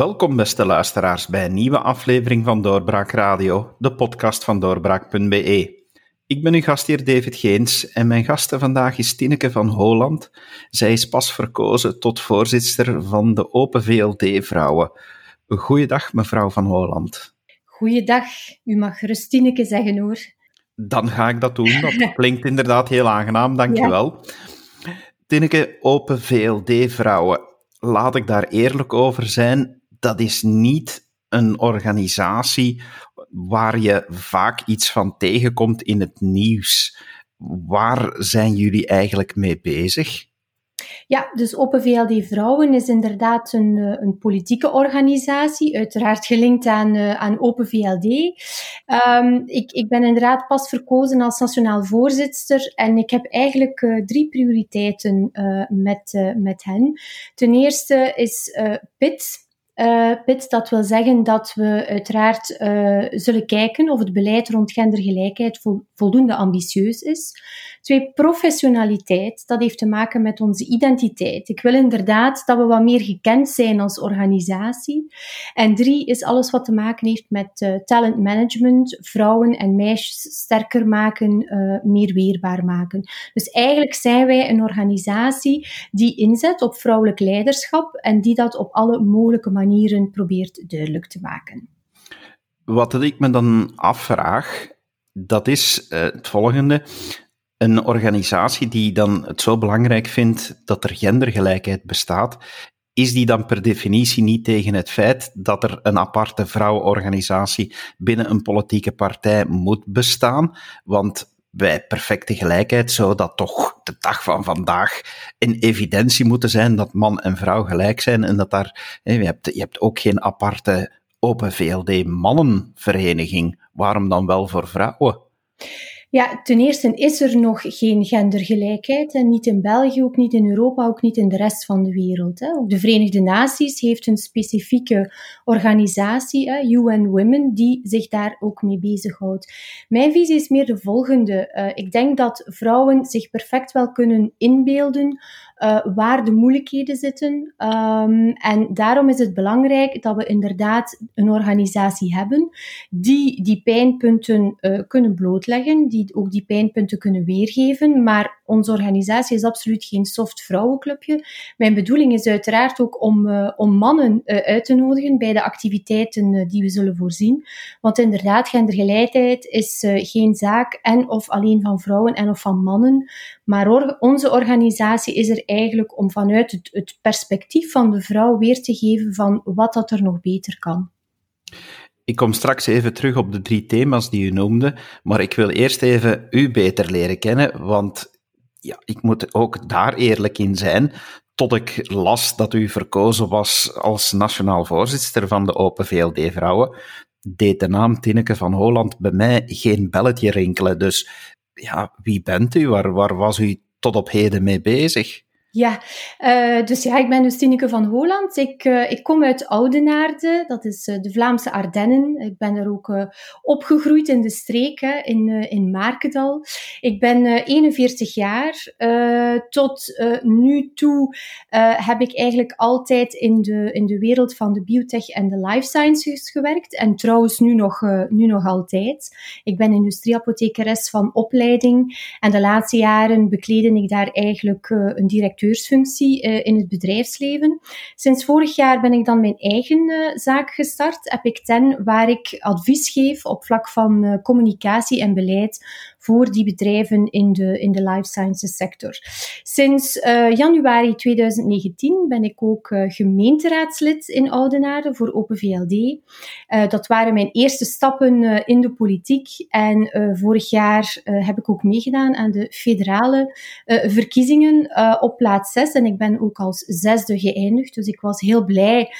Welkom, beste luisteraars, bij een nieuwe aflevering van Doorbraak Radio, de podcast van doorbraak.be. Ik ben uw gastheer David Geens en mijn gasten vandaag is Tineke van Holland. Zij is pas verkozen tot voorzitter van de Open VLD Vrouwen. Goeiedag, mevrouw van Holland. Goeiedag, u mag gerust Tineke zeggen hoor. Dan ga ik dat doen, dat klinkt inderdaad heel aangenaam, dankjewel. Ja. Tineke, Open VLD Vrouwen. Laat ik daar eerlijk over zijn dat is niet een organisatie waar je vaak iets van tegenkomt in het nieuws. Waar zijn jullie eigenlijk mee bezig? Ja, dus Open VLD Vrouwen is inderdaad een, eh, een politieke organisatie, uiteraard gelinkt aan, uh, aan Open VLD. Um, ik, ik ben inderdaad pas verkozen als nationaal voorzitter en ik heb eigenlijk uh, drie prioriteiten met, met hen. Ten eerste is PIT, uh, PIT, dat wil zeggen dat we uiteraard uh, zullen kijken of het beleid rond gendergelijkheid voldoende ambitieus is. Twee, professionaliteit, dat heeft te maken met onze identiteit. Ik wil inderdaad dat we wat meer gekend zijn als organisatie. En drie is alles wat te maken heeft met uh, talent management, vrouwen en meisjes sterker maken, uh, meer weerbaar maken. Dus eigenlijk zijn wij een organisatie die inzet op vrouwelijk leiderschap en die dat op alle mogelijke manieren probeert duidelijk te maken. Wat ik me dan afvraag, dat is uh, het volgende een organisatie die dan het zo belangrijk vindt dat er gendergelijkheid bestaat, is die dan per definitie niet tegen het feit dat er een aparte vrouwenorganisatie binnen een politieke partij moet bestaan? Want bij perfecte gelijkheid zou dat toch de dag van vandaag in evidentie moeten zijn dat man en vrouw gelijk zijn en dat daar, je hebt, je hebt ook geen aparte Open VLD mannenvereniging. Waarom dan wel voor vrouwen? Ja, ten eerste is er nog geen gendergelijkheid. En niet in België, ook niet in Europa, ook niet in de rest van de wereld. Ook de Verenigde Naties heeft een specifieke organisatie, UN Women, die zich daar ook mee bezighoudt. Mijn visie is meer de volgende. Uh, ik denk dat vrouwen zich perfect wel kunnen inbeelden uh, waar de moeilijkheden zitten. Um, en daarom is het belangrijk dat we inderdaad een organisatie hebben die die pijnpunten uh, kunnen blootleggen, die ook die pijnpunten kunnen weergeven. Maar onze organisatie is absoluut geen soft vrouwenclubje. Mijn bedoeling is uiteraard ook om, uh, om mannen uit te nodigen bij de activiteiten die we zullen voorzien. Want inderdaad, gendergelijkheid is geen zaak en of alleen van vrouwen en of van mannen. Maar onze organisatie is er eigenlijk om vanuit het, perspectief van de vrouw weer te geven van wat dat er nog beter kan. Ik kom straks even terug op de drie thema's die u noemde, maar ik wil eerst even u beter leren kennen, want ja, ik moet ook daar eerlijk in zijn. Tot ik las dat u verkozen was als nationaal voorzitter van de Open VLD Vrouwen, deed de naam Tineke van Holland bij mij geen belletje rinkelen. Dus ja, wie bent u? Waar, waar was u tot op heden mee bezig? Ja, uh, dus ja, ik ben dus Tineke van Holland. Ik, uh, ik kom uit Oudenaarde, dat is uh, de Vlaamse Ardennen. Ik ben er ook opgegroeid in de streek, hè, in, in Markendal. Ik ben 41 jaar. tot nu toe heb ik eigenlijk altijd in de, in de wereld van de biotech en de life sciences gewerkt. En trouwens nu nog, nu nog altijd. Ik ben industrieapothekeres van opleiding. En de laatste jaren bekleden ik daar eigenlijk een direct directeursfunctie uh, in het bedrijfsleven. Sinds vorig jaar ben ik dan mijn eigen uh, zaak gestart, Epic Ten, waar ik advies geef op vlak van uh, communicatie en beleid voor die bedrijven in de, in de life sciences sector. Sinds januari 2019 ben ik ook gemeenteraadslid in Oudenaarde voor Open VLD. dat waren mijn eerste stappen in de politiek en vorig jaar heb ik ook meegedaan aan de federale verkiezingen op plaats 6 en ik ben ook als zesde geëindigd. Dus ik was heel blij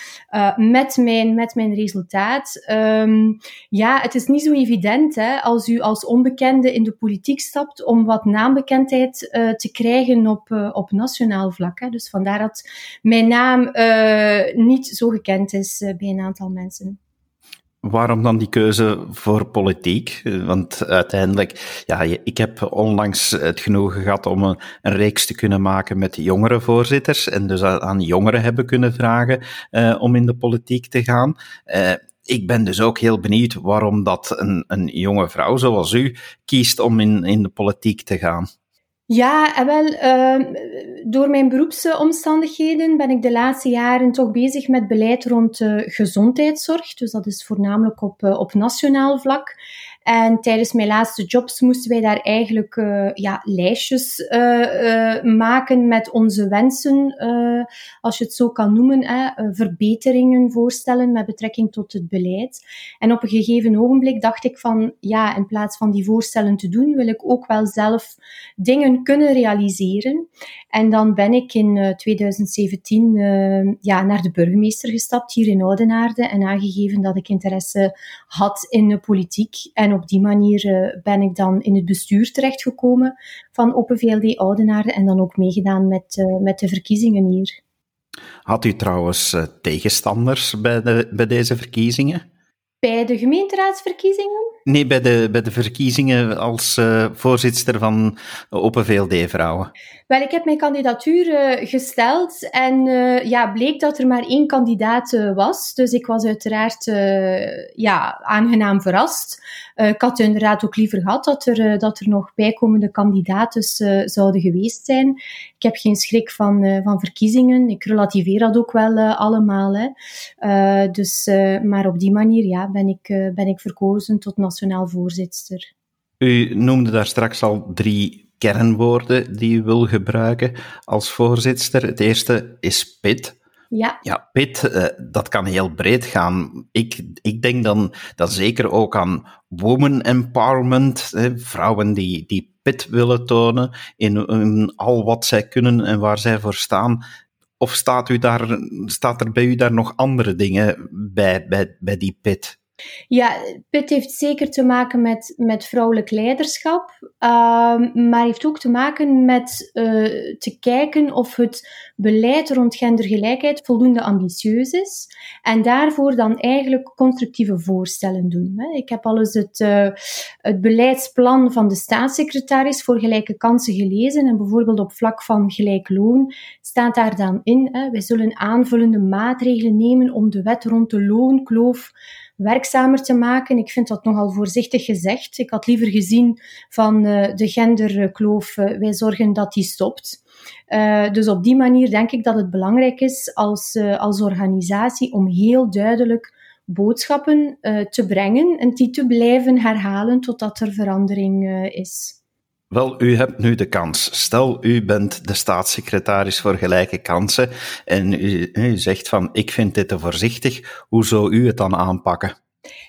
met, mijn, met mijn resultaat. Um, ja, het is niet zo evident hè, als u als onbekende in de politiek stapt om wat naambekendheid uh, te krijgen op, uh, op nationaal vlak. Hè. Dus vandaar dat mijn naam niet zo gekend is bij een aantal mensen. Waarom dan die keuze voor politiek? Want uiteindelijk, ja, ik heb onlangs het genoegen gehad om een, een reeks te kunnen maken met jongere voorzitters en dus aan jongeren hebben kunnen vragen om in de politiek te gaan. Ik ben dus ook heel benieuwd waarom dat een, een jonge vrouw zoals u kiest om in, in de politiek te gaan. Ja, en wel, uh, door mijn beroepsomstandigheden ben ik de laatste jaren toch bezig met beleid rond uh, gezondheidszorg. Dus dat is voornamelijk op, uh, op nationaal vlak. En tijdens mijn laatste jobs moesten wij daar eigenlijk uh, ja, lijstjes uh, uh, maken met onze wensen, als je het zo kan noemen, hè, verbeteringen voorstellen met betrekking tot het beleid. En op een gegeven ogenblik dacht ik van, ja, in plaats van die voorstellen te doen, wil ik ook wel zelf dingen kunnen realiseren. En dan ben ik in 2017 ja, naar de burgemeester gestapt hier in Oudenaarde en aangegeven dat ik interesse had in de politiek en en op die manier uh, ben ik dan in het bestuur terechtgekomen van Open VLD Oudenaarde en dan ook meegedaan met, uh, met de verkiezingen hier. Had u trouwens uh, tegenstanders bij, de, bij deze verkiezingen? Bij de gemeenteraadsverkiezingen? Nee, bij de, bij de verkiezingen als uh, voorzitter van Open VLD-vrouwen. Wel, ik heb mijn kandidatuur uh, gesteld en uh, ja, bleek dat er maar één kandidaat was. Dus ik was uiteraard ja, aangenaam verrast. ik had inderdaad ook liever gehad dat er, dat er nog bijkomende kandidaten zouden geweest zijn. Ik heb geen schrik van, van verkiezingen. Ik relativeer dat ook wel allemaal. Hè. dus, maar op die manier ja, ben, ik, ben ik verkozen tot nationaal voorzitter. U noemde daar straks al drie kernwoorden die u wil gebruiken als voorzitter. Het eerste is PIT. Ja. Ja, PIT, uh, dat kan heel breed gaan. Ik, ik denk dan, dan zeker ook aan woman empowerment, hè, vrouwen die, die PIT willen tonen in, in, al wat zij kunnen en waar zij voor staan. Of staat, u daar, staat er bij u daar nog andere dingen bij, bij, bij die PIT? Ja, PIT heeft zeker te maken met, met vrouwelijk leiderschap, uh, maar heeft ook te maken met uh, te kijken of het beleid rond gendergelijkheid voldoende ambitieus is en daarvoor dan eigenlijk constructieve voorstellen doen. Hè. Ik heb al eens het, uh, het beleidsplan van de staatssecretaris voor gelijke kansen gelezen en bijvoorbeeld op vlak van gelijk loon staat daar dan in, hè, wij zullen aanvullende maatregelen nemen om de wet rond de loonkloof werkzamer te maken. Ik vind dat nogal voorzichtig gezegd. Ik had liever gezien van uh, de genderkloof, uh, wij zorgen dat die stopt. Dus op die manier denk ik dat het belangrijk is als, als organisatie om heel duidelijk boodschappen te brengen en die te blijven herhalen totdat er verandering is. Wel, u hebt nu de kans. Stel, u bent de staatssecretaris voor gelijke kansen en u, zegt van, ik vind dit te voorzichtig. Hoe zou u het dan aanpakken?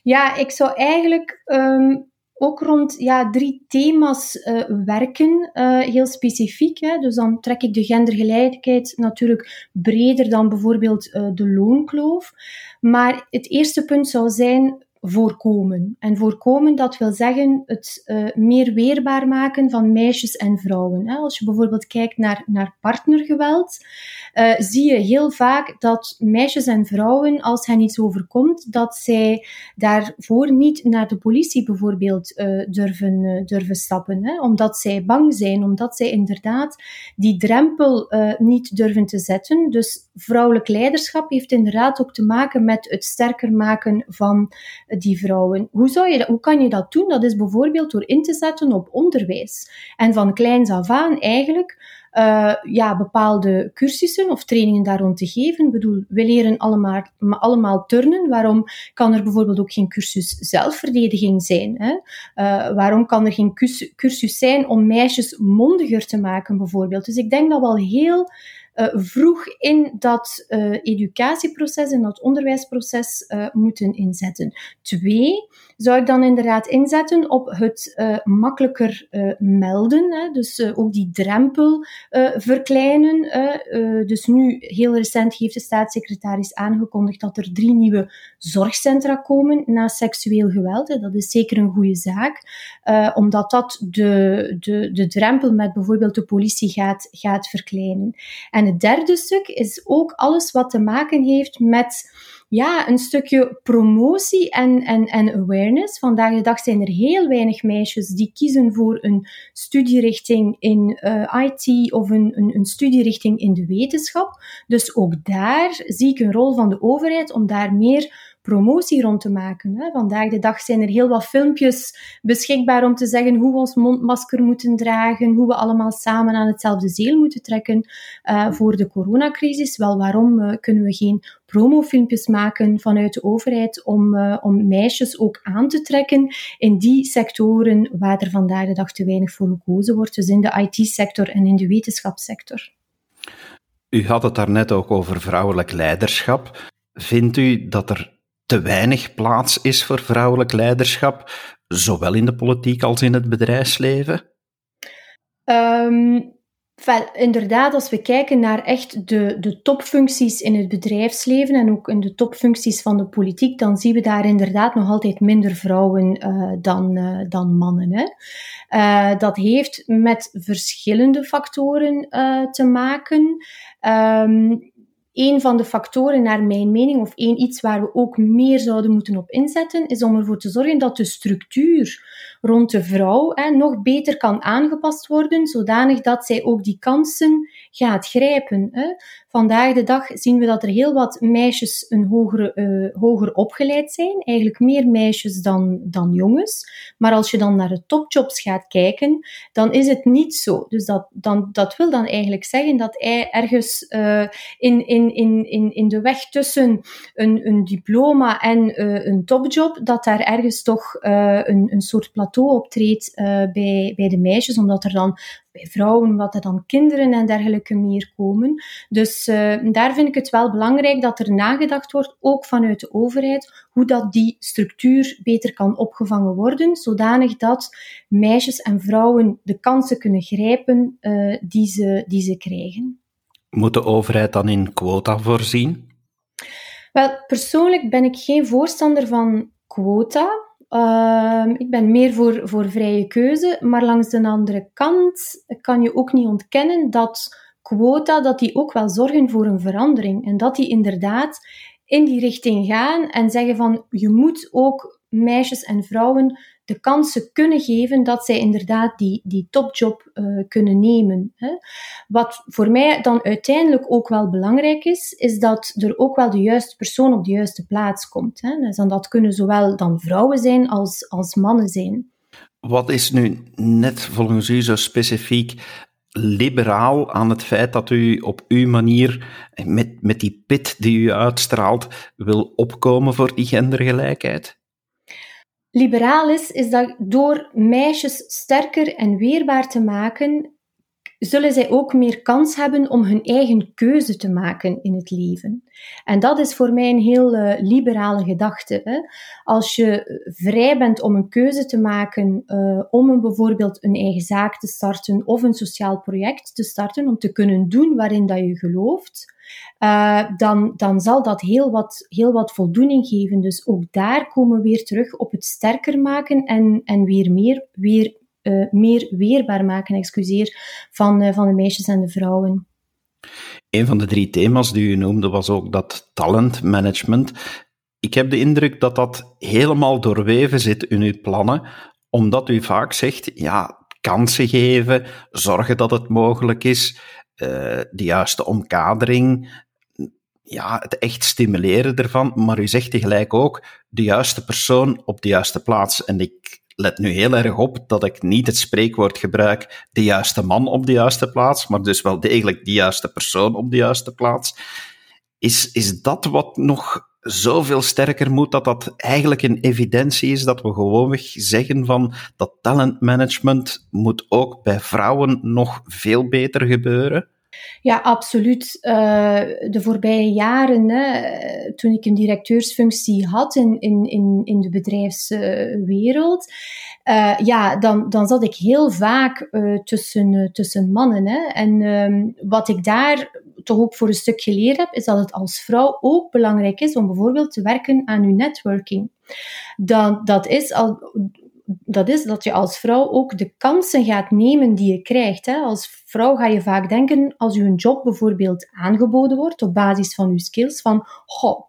Ja, ik zou eigenlijk um, ook rond ja, drie thema's uh, werken, uh, heel specifiek. Hè. Dus dan trek ik de gendergelijkheid natuurlijk breder dan bijvoorbeeld uh, de loonkloof. Maar het eerste punt zou zijn voorkomen. En voorkomen, dat wil zeggen het uh, meer weerbaar maken van meisjes en vrouwen. Hè. Als je bijvoorbeeld kijkt naar, naar partnergeweld, uh, zie je heel vaak dat meisjes en vrouwen, als hen iets overkomt, dat zij daarvoor niet naar de politie bijvoorbeeld uh, durven, durven stappen. Hè. Omdat zij bang zijn, omdat zij inderdaad die drempel niet durven te zetten. Dus vrouwelijk leiderschap heeft inderdaad ook te maken met het sterker maken van die vrouwen. Hoe, zou je dat, hoe kan je dat doen? Dat is bijvoorbeeld door in te zetten op onderwijs. En van kleins af aan eigenlijk uh, ja, bepaalde cursussen of trainingen daar rond te geven. Ik bedoel, we leren allemaal, allemaal turnen. Waarom kan er bijvoorbeeld ook geen cursus zelfverdediging zijn? Hè? Uh, waarom kan er geen cursus zijn om meisjes mondiger te maken, bijvoorbeeld? Dus ik denk dat wel heel uh, vroeg in dat uh, educatieproces, in dat onderwijsproces uh, moeten inzetten. Twee, zou ik dan inderdaad inzetten op het makkelijker melden, hè, dus ook die drempel verkleinen. dus nu, heel recent, heeft de staatssecretaris aangekondigd dat er drie nieuwe zorgcentra komen na seksueel geweld. Hè. Dat is zeker een goede zaak, omdat dat de, de, de drempel met bijvoorbeeld de politie gaat, gaat verkleinen. En het derde stuk is ook alles wat te maken heeft met ja, een stukje promotie en, en, en awareness. Vandaag de dag zijn er heel weinig meisjes die kiezen voor een studierichting in uh, IT of een, een, een studierichting in de wetenschap. Dus ook daar zie ik een rol van de overheid om daar meer promotie rond te maken. Hè. Vandaag de dag zijn er heel wat filmpjes beschikbaar om te zeggen hoe we ons mondmasker moeten dragen, hoe we allemaal samen aan hetzelfde zeel moeten trekken uh, voor de coronacrisis. Wel, waarom uh, kunnen we geen promofilmpjes maken vanuit de overheid om, uh, om meisjes ook aan te trekken in die sectoren waar er vandaag de dag te weinig voor gekozen wordt, dus in de IT-sector en in de wetenschapssector. U had het daarnet ook over vrouwelijk leiderschap. Vindt u dat er te weinig plaats is voor vrouwelijk leiderschap, zowel in de politiek als in het bedrijfsleven? Um, inderdaad, als we kijken naar echt de, de topfuncties in het bedrijfsleven en ook in de topfuncties van de politiek, dan zien we daar inderdaad nog altijd minder vrouwen uh, dan, uh, dan mannen. Hè. Uh, dat heeft met verschillende factoren te maken. Um, een van de factoren, naar mijn mening, of één iets waar we ook meer zouden moeten op inzetten, is om ervoor te zorgen dat de structuur rond de vrouw hè, nog beter kan aangepast worden, zodanig dat zij ook die kansen gaat grijpen. Hè. Vandaag de dag zien we dat er heel wat meisjes een hogere, uh, hoger opgeleid zijn, eigenlijk meer meisjes dan, dan jongens. Maar als je dan naar de topjobs gaat kijken, dan is het niet zo. Dus dat, dan, dat wil dan eigenlijk zeggen dat ergens uh, in, in, in, in, in de weg tussen een, een diploma en uh, een topjob, dat daar ergens toch een, een soort plateau optreedt bij, bij de meisjes, omdat er dan bij vrouwen, wat er dan kinderen en dergelijke meer komen. Dus uh, daar vind ik het wel belangrijk dat er nagedacht wordt, ook vanuit de overheid, hoe dat die structuur beter kan opgevangen worden, zodanig dat meisjes en vrouwen de kansen kunnen grijpen uh, die, ze, die ze krijgen. Moet de overheid dan in quota voorzien? Wel, persoonlijk ben ik geen voorstander van quota. Uh, ik ben meer voor, voor vrije keuze, maar langs de andere kant kan je ook niet ontkennen dat quota dat die ook wel zorgen voor een verandering. En dat die inderdaad in die richting gaan en zeggen van je moet ook meisjes en vrouwen de kansen kunnen geven dat zij inderdaad die, die topjob uh, kunnen nemen. Hè. Wat voor mij dan uiteindelijk ook wel belangrijk is, is dat er ook wel de juiste persoon op de juiste plaats komt. Hè. Dus dan dat kunnen zowel dan vrouwen zijn als, als mannen zijn. Wat is nu net volgens u zo specifiek liberaal aan het feit dat u op uw manier, met, met die pit die u uitstraalt, wil opkomen voor die gendergelijkheid? Liberaal is, is dat door meisjes sterker en weerbaar te maken, zullen zij ook meer kans hebben om hun eigen keuze te maken in het leven. En dat is voor mij een heel uh, liberale gedachte. Hè? Als je vrij bent om een keuze te maken uh, om een, bijvoorbeeld een eigen zaak te starten of een sociaal project te starten, om te kunnen doen waarin dat je gelooft, uh, dan, dan zal dat heel wat, heel wat voldoening geven. Dus ook daar komen we weer terug op het sterker maken en, en weer meer, weer, uh, meer weerbaar maken excuseer, van, uh, van de meisjes en de vrouwen. Een van de drie thema's die u noemde was ook dat talentmanagement. Ik heb de indruk dat dat helemaal doorweven zit in uw plannen, omdat u vaak zegt, ja, kansen geven, zorgen dat het mogelijk is, de juiste omkadering, ja, het echt stimuleren ervan, maar u zegt tegelijk ook de juiste persoon op de juiste plaats. En ik let nu heel erg op dat ik niet het spreekwoord gebruik de juiste man op de juiste plaats, maar dus wel degelijk de juiste persoon op de juiste plaats. Is, is dat wat nog zoveel sterker moet, dat dat eigenlijk een evidentie is dat we gewoonweg zeggen van dat talentmanagement moet ook bij vrouwen nog veel beter gebeuren? Ja, absoluut. Uh, de voorbije jaren, hè, toen ik een directeursfunctie had in, in, in, in de bedrijfswereld, uh, ja, dan, dan zat ik heel vaak uh, tussen, tussen mannen. Hè. En um, wat ik daar toch ook voor een stuk geleerd heb, is dat het als vrouw ook belangrijk is om bijvoorbeeld te werken aan uw networking. Dat, dat is al dat is dat je als vrouw ook de kansen gaat nemen die je krijgt. Hè. Als vrouw ga je vaak denken, als je een job bijvoorbeeld aangeboden wordt op basis van je skills, van,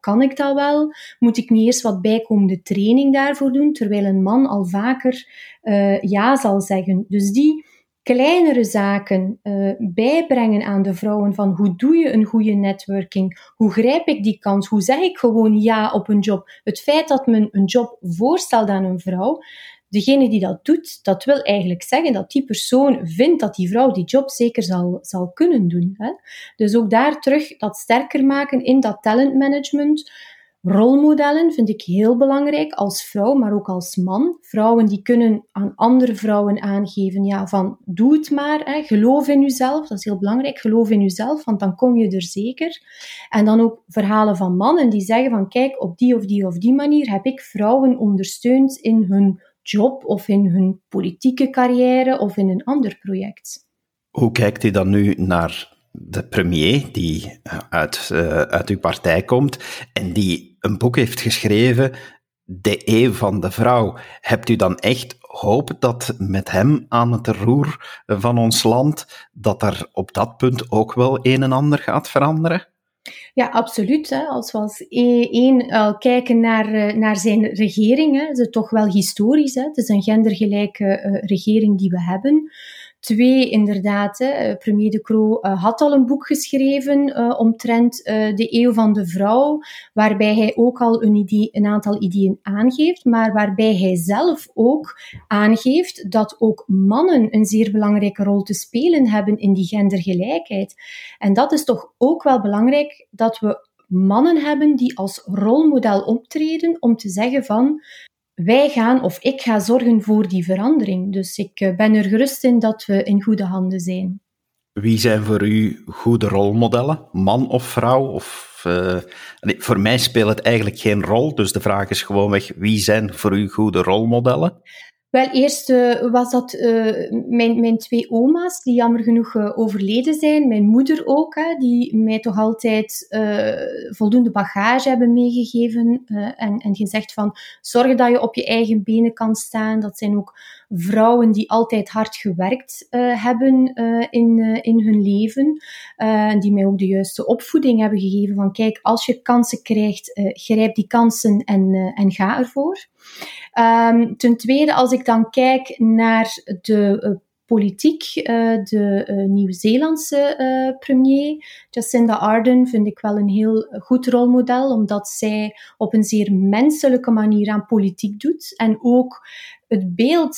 kan ik dat wel? Moet ik niet eerst wat bijkomende training daarvoor doen? Terwijl een man al vaker uh, ja zal zeggen. Dus die kleinere zaken uh, bijbrengen aan de vrouwen van hoe doe je een goede networking, hoe grijp ik die kans, hoe zeg ik gewoon ja op een job. Het feit dat men een job voorstelt aan een vrouw, degene die dat doet, dat wil eigenlijk zeggen dat die persoon vindt dat die vrouw die job zeker zal, zal kunnen doen. Hè? Dus ook daar terug dat sterker maken in dat talentmanagement. Rolmodellen vind ik heel belangrijk als vrouw, maar ook als man. Vrouwen die kunnen aan andere vrouwen aangeven, ja, van doe het maar, hè, geloof in jezelf, dat is heel belangrijk, geloof in jezelf, want dan kom je er zeker. En dan ook verhalen van mannen die zeggen van kijk, op die of die of die manier heb ik vrouwen ondersteund in hun job of in hun politieke carrière of in een ander project. Hoe kijkt u dan nu naar de premier die uit, uh, uit uw partij komt en die een boek heeft geschreven, De Eeuw van de Vrouw. Hebt u dan echt hoop dat met hem aan het roer van ons land, dat er op dat punt ook wel een en ander gaat veranderen? Ja, absoluut. Hè. Als we als e- één uh, kijken naar, uh, naar zijn regering, hè, is het toch wel historisch. Hè. Het is een gendergelijke uh, regering die we hebben. Twee, inderdaad, hè, eh, premier De Croo uh, had al een boek geschreven uh, omtrent de eeuw van de vrouw, waarbij hij ook al een, idee, een aantal ideeën aangeeft, maar waarbij hij zelf ook aangeeft dat ook mannen een zeer belangrijke rol te spelen hebben in die gendergelijkheid. En dat is toch ook wel belangrijk dat we mannen hebben die als rolmodel optreden om te zeggen van wij gaan of ik ga zorgen voor die verandering. Dus ik eh, ben er gerust in dat we in goede handen zijn. Wie zijn voor u goede rolmodellen? Man of vrouw? Of, uh, nee, voor mij speelt het eigenlijk geen rol, dus de vraag is gewoonweg, wie zijn voor u goede rolmodellen? Wel, eerst uh, was dat uh, mijn, mijn twee oma's, die jammer genoeg uh, overleden zijn. Mijn moeder ook, hè, die mij toch altijd voldoende bagage hebben meegegeven en, en gezegd van zorg dat je op je eigen benen kan staan. Dat zijn ook vrouwen die altijd hard gewerkt hebben in, in hun leven. en die mij ook de juiste opvoeding hebben gegeven van kijk, als je kansen krijgt, grijp die kansen en, en ga ervoor. Um, ten tweede, als ik dan kijk naar de politiek, uh, de uh, Nieuw-Zeelandse premier, Jacinda Ardern, vind ik wel een heel goed rolmodel, omdat zij op een zeer menselijke manier aan politiek doet en ook het beeld,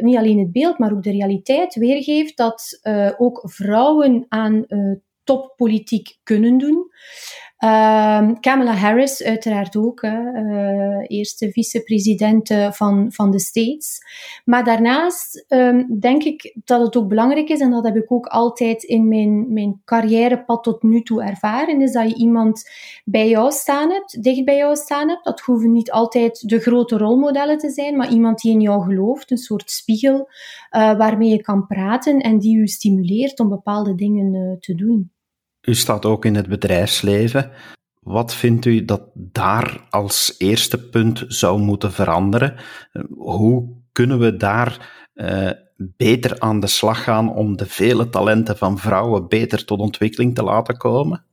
niet alleen het beeld, maar ook de realiteit weergeeft dat ook vrouwen aan toppolitiek kunnen doen. Uh, Kamala Harris, uiteraard ook, uh, eerste vicepresident van, van de States. Maar daarnaast um, denk ik dat het ook belangrijk is, en dat heb ik ook altijd in mijn, mijn carrièrepad tot nu toe ervaren, is dat je iemand bij jou staan hebt, dicht bij jou staan hebt. Dat hoeven niet altijd de grote rolmodellen te zijn, maar iemand die in jou gelooft, een soort spiegel uh, waarmee je kan praten en die je stimuleert om bepaalde dingen te doen. U staat ook in het bedrijfsleven. Wat vindt u dat daar als eerste punt zou moeten veranderen? Hoe kunnen we daar uh, beter aan de slag gaan om de vele talenten van vrouwen beter tot ontwikkeling te laten komen?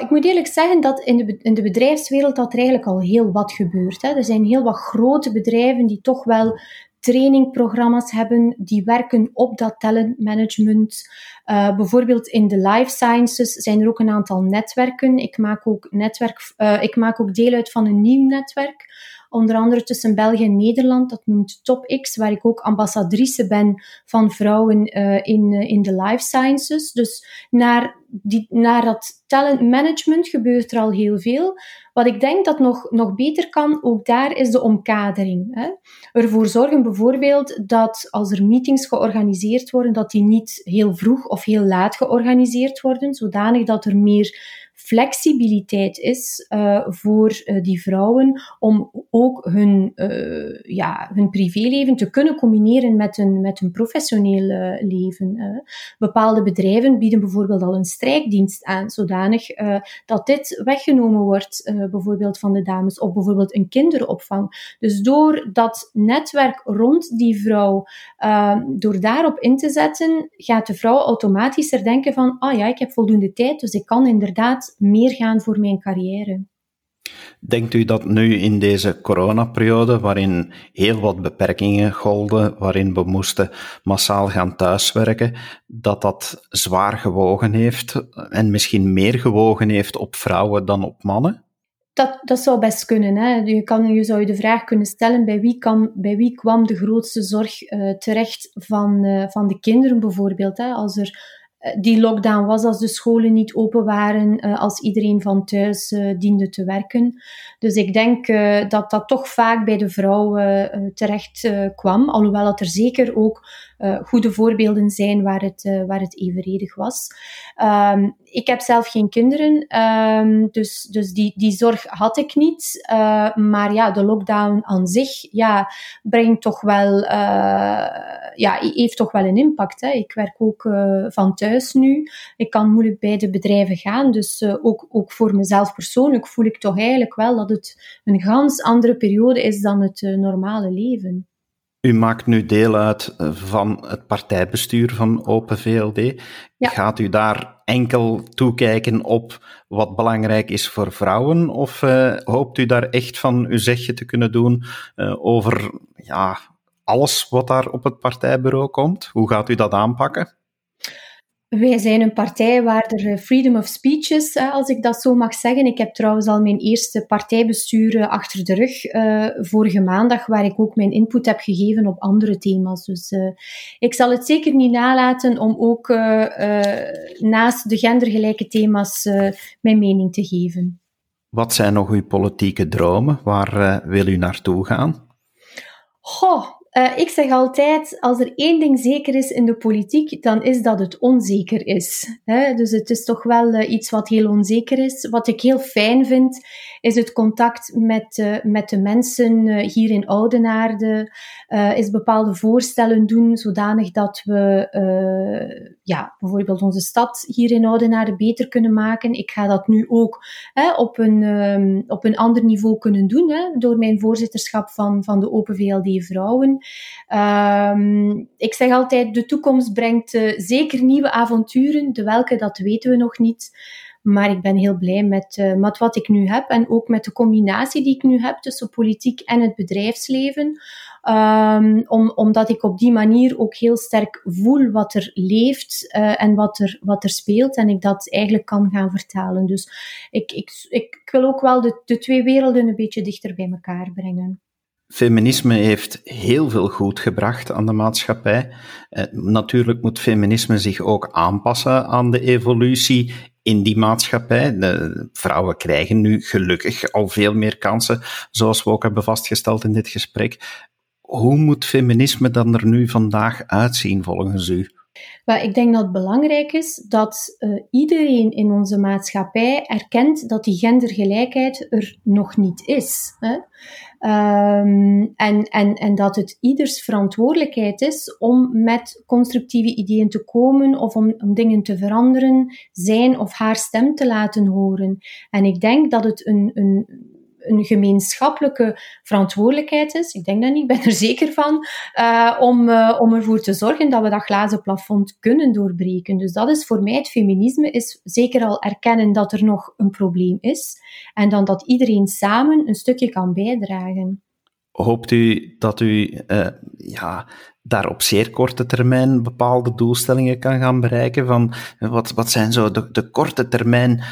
Ik moet eerlijk zeggen dat in de, in de bedrijfswereld dat er eigenlijk al heel wat gebeurt. Hè. Er zijn heel wat grote bedrijven die toch wel trainingprogramma's hebben die werken op dat talentmanagement. Uh, bijvoorbeeld in de life sciences zijn er ook een aantal netwerken. Ik maak ook, netwerk, uh, ik maak ook deel uit van een nieuw netwerk onder andere tussen België en Nederland. Dat noemt TopX, waar ik ook ambassadrice ben van vrouwen uh, in, in de life sciences. Dus naar, die, naar dat talent management gebeurt er al heel veel. Wat ik denk dat nog, nog beter kan, ook daar is de omkadering. Hè. Ervoor zorgen bijvoorbeeld dat als er meetings georganiseerd worden, dat die niet heel vroeg of heel laat georganiseerd worden, zodanig dat er meer flexibiliteit is uh, voor uh, die vrouwen om ook hun, uh, ja, hun privéleven te kunnen combineren met hun, met hun professioneel leven. bepaalde bedrijven bieden bijvoorbeeld al een strijkdienst aan, zodanig dat dit weggenomen wordt, bijvoorbeeld van de dames, of bijvoorbeeld een kinderopvang. Dus door dat netwerk rond die vrouw, door daarop in te zetten, gaat de vrouw automatisch er denken van, ah ja, ik heb voldoende tijd, dus ik kan inderdaad meer gaan voor mijn carrière. Denkt u dat nu in deze coronaperiode, waarin heel wat beperkingen golden, waarin we moesten massaal gaan thuiswerken, dat dat zwaar gewogen heeft en misschien meer gewogen heeft op vrouwen dan op mannen? Dat, dat zou best kunnen. Hè. Je, kan, je zou je de vraag kunnen stellen, bij wie, kan, bij wie kwam de grootste zorg uh, terecht van, uh, van de kinderen bijvoorbeeld? Hè? Als er eh, die lockdown was, als de scholen niet open waren, uh, als iedereen van thuis uh, diende te werken. Dus ik denk dat dat toch vaak bij de vrouwen terecht kwam, alhoewel dat er zeker ook goede voorbeelden zijn waar het, waar het evenredig was. Um, ik heb zelf geen kinderen, um, dus, dus die, die zorg had ik niet. Uh, maar ja, de lockdown aan zich ja, brengt toch wel, ja, heeft toch wel een impact. Hè. Ik werk ook van thuis nu. Ik kan moeilijk bij de bedrijven gaan. Dus ook, ook voor mezelf persoonlijk voel ik toch eigenlijk wel dat het een gans andere periode is dan het normale leven. U maakt nu deel uit eh, van het partijbestuur van Open VLD. Gaat u daar enkel toekijken op wat belangrijk is voor vrouwen? Of uh, hoopt u daar echt van uw zegje te kunnen doen uh, over ja, alles wat daar op het partijbureau komt? Hoe gaat u dat aanpakken? Wij zijn een partij waar er eh, freedom of speech is, als ik dat zo mag zeggen. Ik heb trouwens al mijn eerste partijbestuur eh, achter de rug uh, vorige maandag, waar ik ook mijn input heb gegeven op andere thema's. Dus uh, ik zal het zeker niet nalaten om ook uh, naast de gendergelijke thema's mijn mening te geven. Wat zijn nog uw politieke dromen? Waar wil u naartoe gaan? Goh, uh, ik zeg altijd, als er één ding zeker is in de politiek, dan is dat het onzeker is. Dus het is toch wel uh, iets wat heel onzeker is. Wat ik heel fijn vind, is het contact met, met de mensen hier in Oudenaarde. is bepaalde voorstellen doen, zodanig dat we ja, bijvoorbeeld onze stad hier in Oudenaarde beter kunnen maken. Ik ga dat nu ook hè, op, een, um, op een ander niveau kunnen doen, hè, door mijn voorzitterschap van, van de Open VLD Vrouwen. Um, ik zeg altijd, de toekomst brengt zeker nieuwe avonturen, de welke dat weten we nog niet. Maar ik ben heel blij met, uh, met wat ik nu heb en ook met de combinatie die ik nu heb tussen politiek en het bedrijfsleven. Um, om, omdat ik op die manier ook heel sterk voel wat er leeft uh, en wat er, wat er speelt en ik dat eigenlijk kan gaan vertalen. Dus ik, ik, ik wil ook wel de, de twee werelden een beetje dichter bij elkaar brengen. Feminisme heeft heel veel goed gebracht aan de maatschappij. Eh, natuurlijk moet feminisme zich ook aanpassen aan de evolutie in die maatschappij. De vrouwen krijgen nu gelukkig al veel meer kansen, zoals we ook hebben vastgesteld in dit gesprek. Hoe moet feminisme dan er nu vandaag uitzien volgens u? Wel, ik denk dat het belangrijk is dat uh, iedereen in onze maatschappij erkent dat die gendergelijkheid er nog niet is. Hè? Um, en, en, en dat het ieders verantwoordelijkheid is om met constructieve ideeën te komen of om, om dingen te veranderen, zijn of haar stem te laten horen. En ik denk dat het een, een een gemeenschappelijke verantwoordelijkheid is. Ik denk dat niet, ik ben er zeker van, uh, om, uh, om ervoor te zorgen dat we dat glazen plafond kunnen doorbreken. Dus dat is voor mij het feminisme, is zeker al erkennen dat er nog een probleem is en dan dat iedereen samen een stukje kan bijdragen. Hoopt u dat u uh, ja, daar op zeer korte termijn bepaalde doelstellingen kan gaan bereiken? Van, wat, wat zijn zo de, korte termijn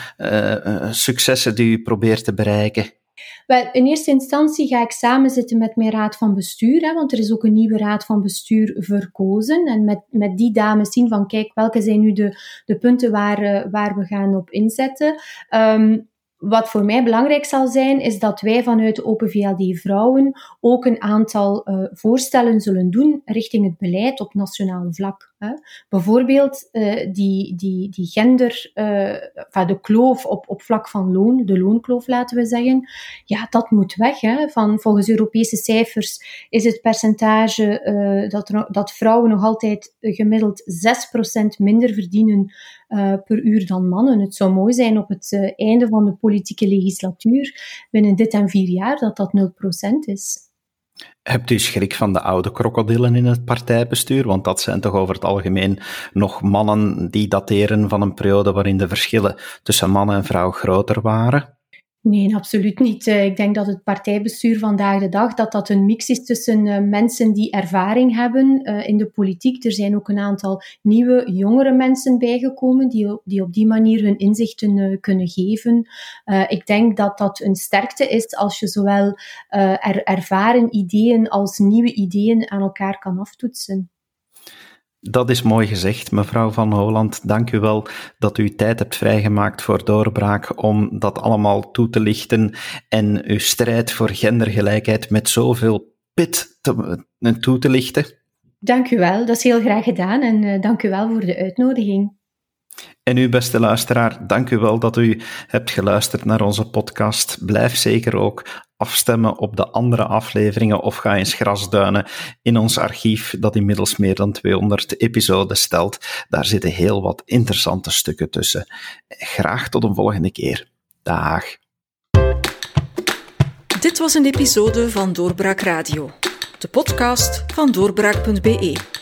successen die u probeert te bereiken? Wel, in eerste instantie ga ik samen zitten met mijn raad van bestuur, hè, want er is ook een nieuwe raad van bestuur verkozen. En met, met die dames zien van, kijk, welke zijn nu de, de punten waar, uh, waar we gaan op inzetten. Um, wat voor mij belangrijk zal zijn, is dat wij vanuit de Open VLD Vrouwen ook een aantal uh, voorstellen zullen doen richting het beleid op nationaal vlak. Bijvoorbeeld uh, die, die, die gender, uh, de kloof op, op vlak van loon, de loonkloof laten we zeggen, ja, dat moet weg. Hè. Van, volgens Europese cijfers is het percentage uh, dat, dat vrouwen nog altijd gemiddeld 6% minder verdienen per uur dan mannen. Het zou mooi zijn op het einde van de politieke legislatuur, binnen dit en vier jaar, dat dat 0% is. Hebt u schrik van de oude krokodillen in het partijbestuur? Want dat zijn toch over het algemeen nog mannen die dateren van een periode waarin de verschillen tussen man en vrouw groter waren? Nee, absoluut niet. Eh, ik denk dat het partijbestuur vandaag de dag dat dat een mix is tussen eh, mensen die ervaring hebben uh, in de politiek. Er zijn ook een aantal nieuwe, jongere mensen bijgekomen die, die op die manier hun inzichten kunnen geven. ik denk dat dat een sterkte is als je zowel er, ervaren ideeën als nieuwe ideeën aan elkaar kan aftoetsen. Dat is mooi gezegd, mevrouw Van Holland. Dank u wel dat u tijd hebt vrijgemaakt voor doorbraak om dat allemaal toe te lichten en uw strijd voor gendergelijkheid met zoveel pit te, toe te lichten. Dank u wel, dat is heel graag gedaan en uh, dank u wel voor de uitnodiging. En u, beste luisteraar, dank u wel dat u hebt geluisterd naar onze podcast. Blijf zeker ook afstemmen op de andere afleveringen of ga eens grasduinen in ons archief, dat inmiddels meer dan 200 episoden stelt. Daar zitten heel wat interessante stukken tussen. Graag tot een volgende keer. Dag. Dit was een episode van Doorbraak Radio, de podcast van doorbraak.be.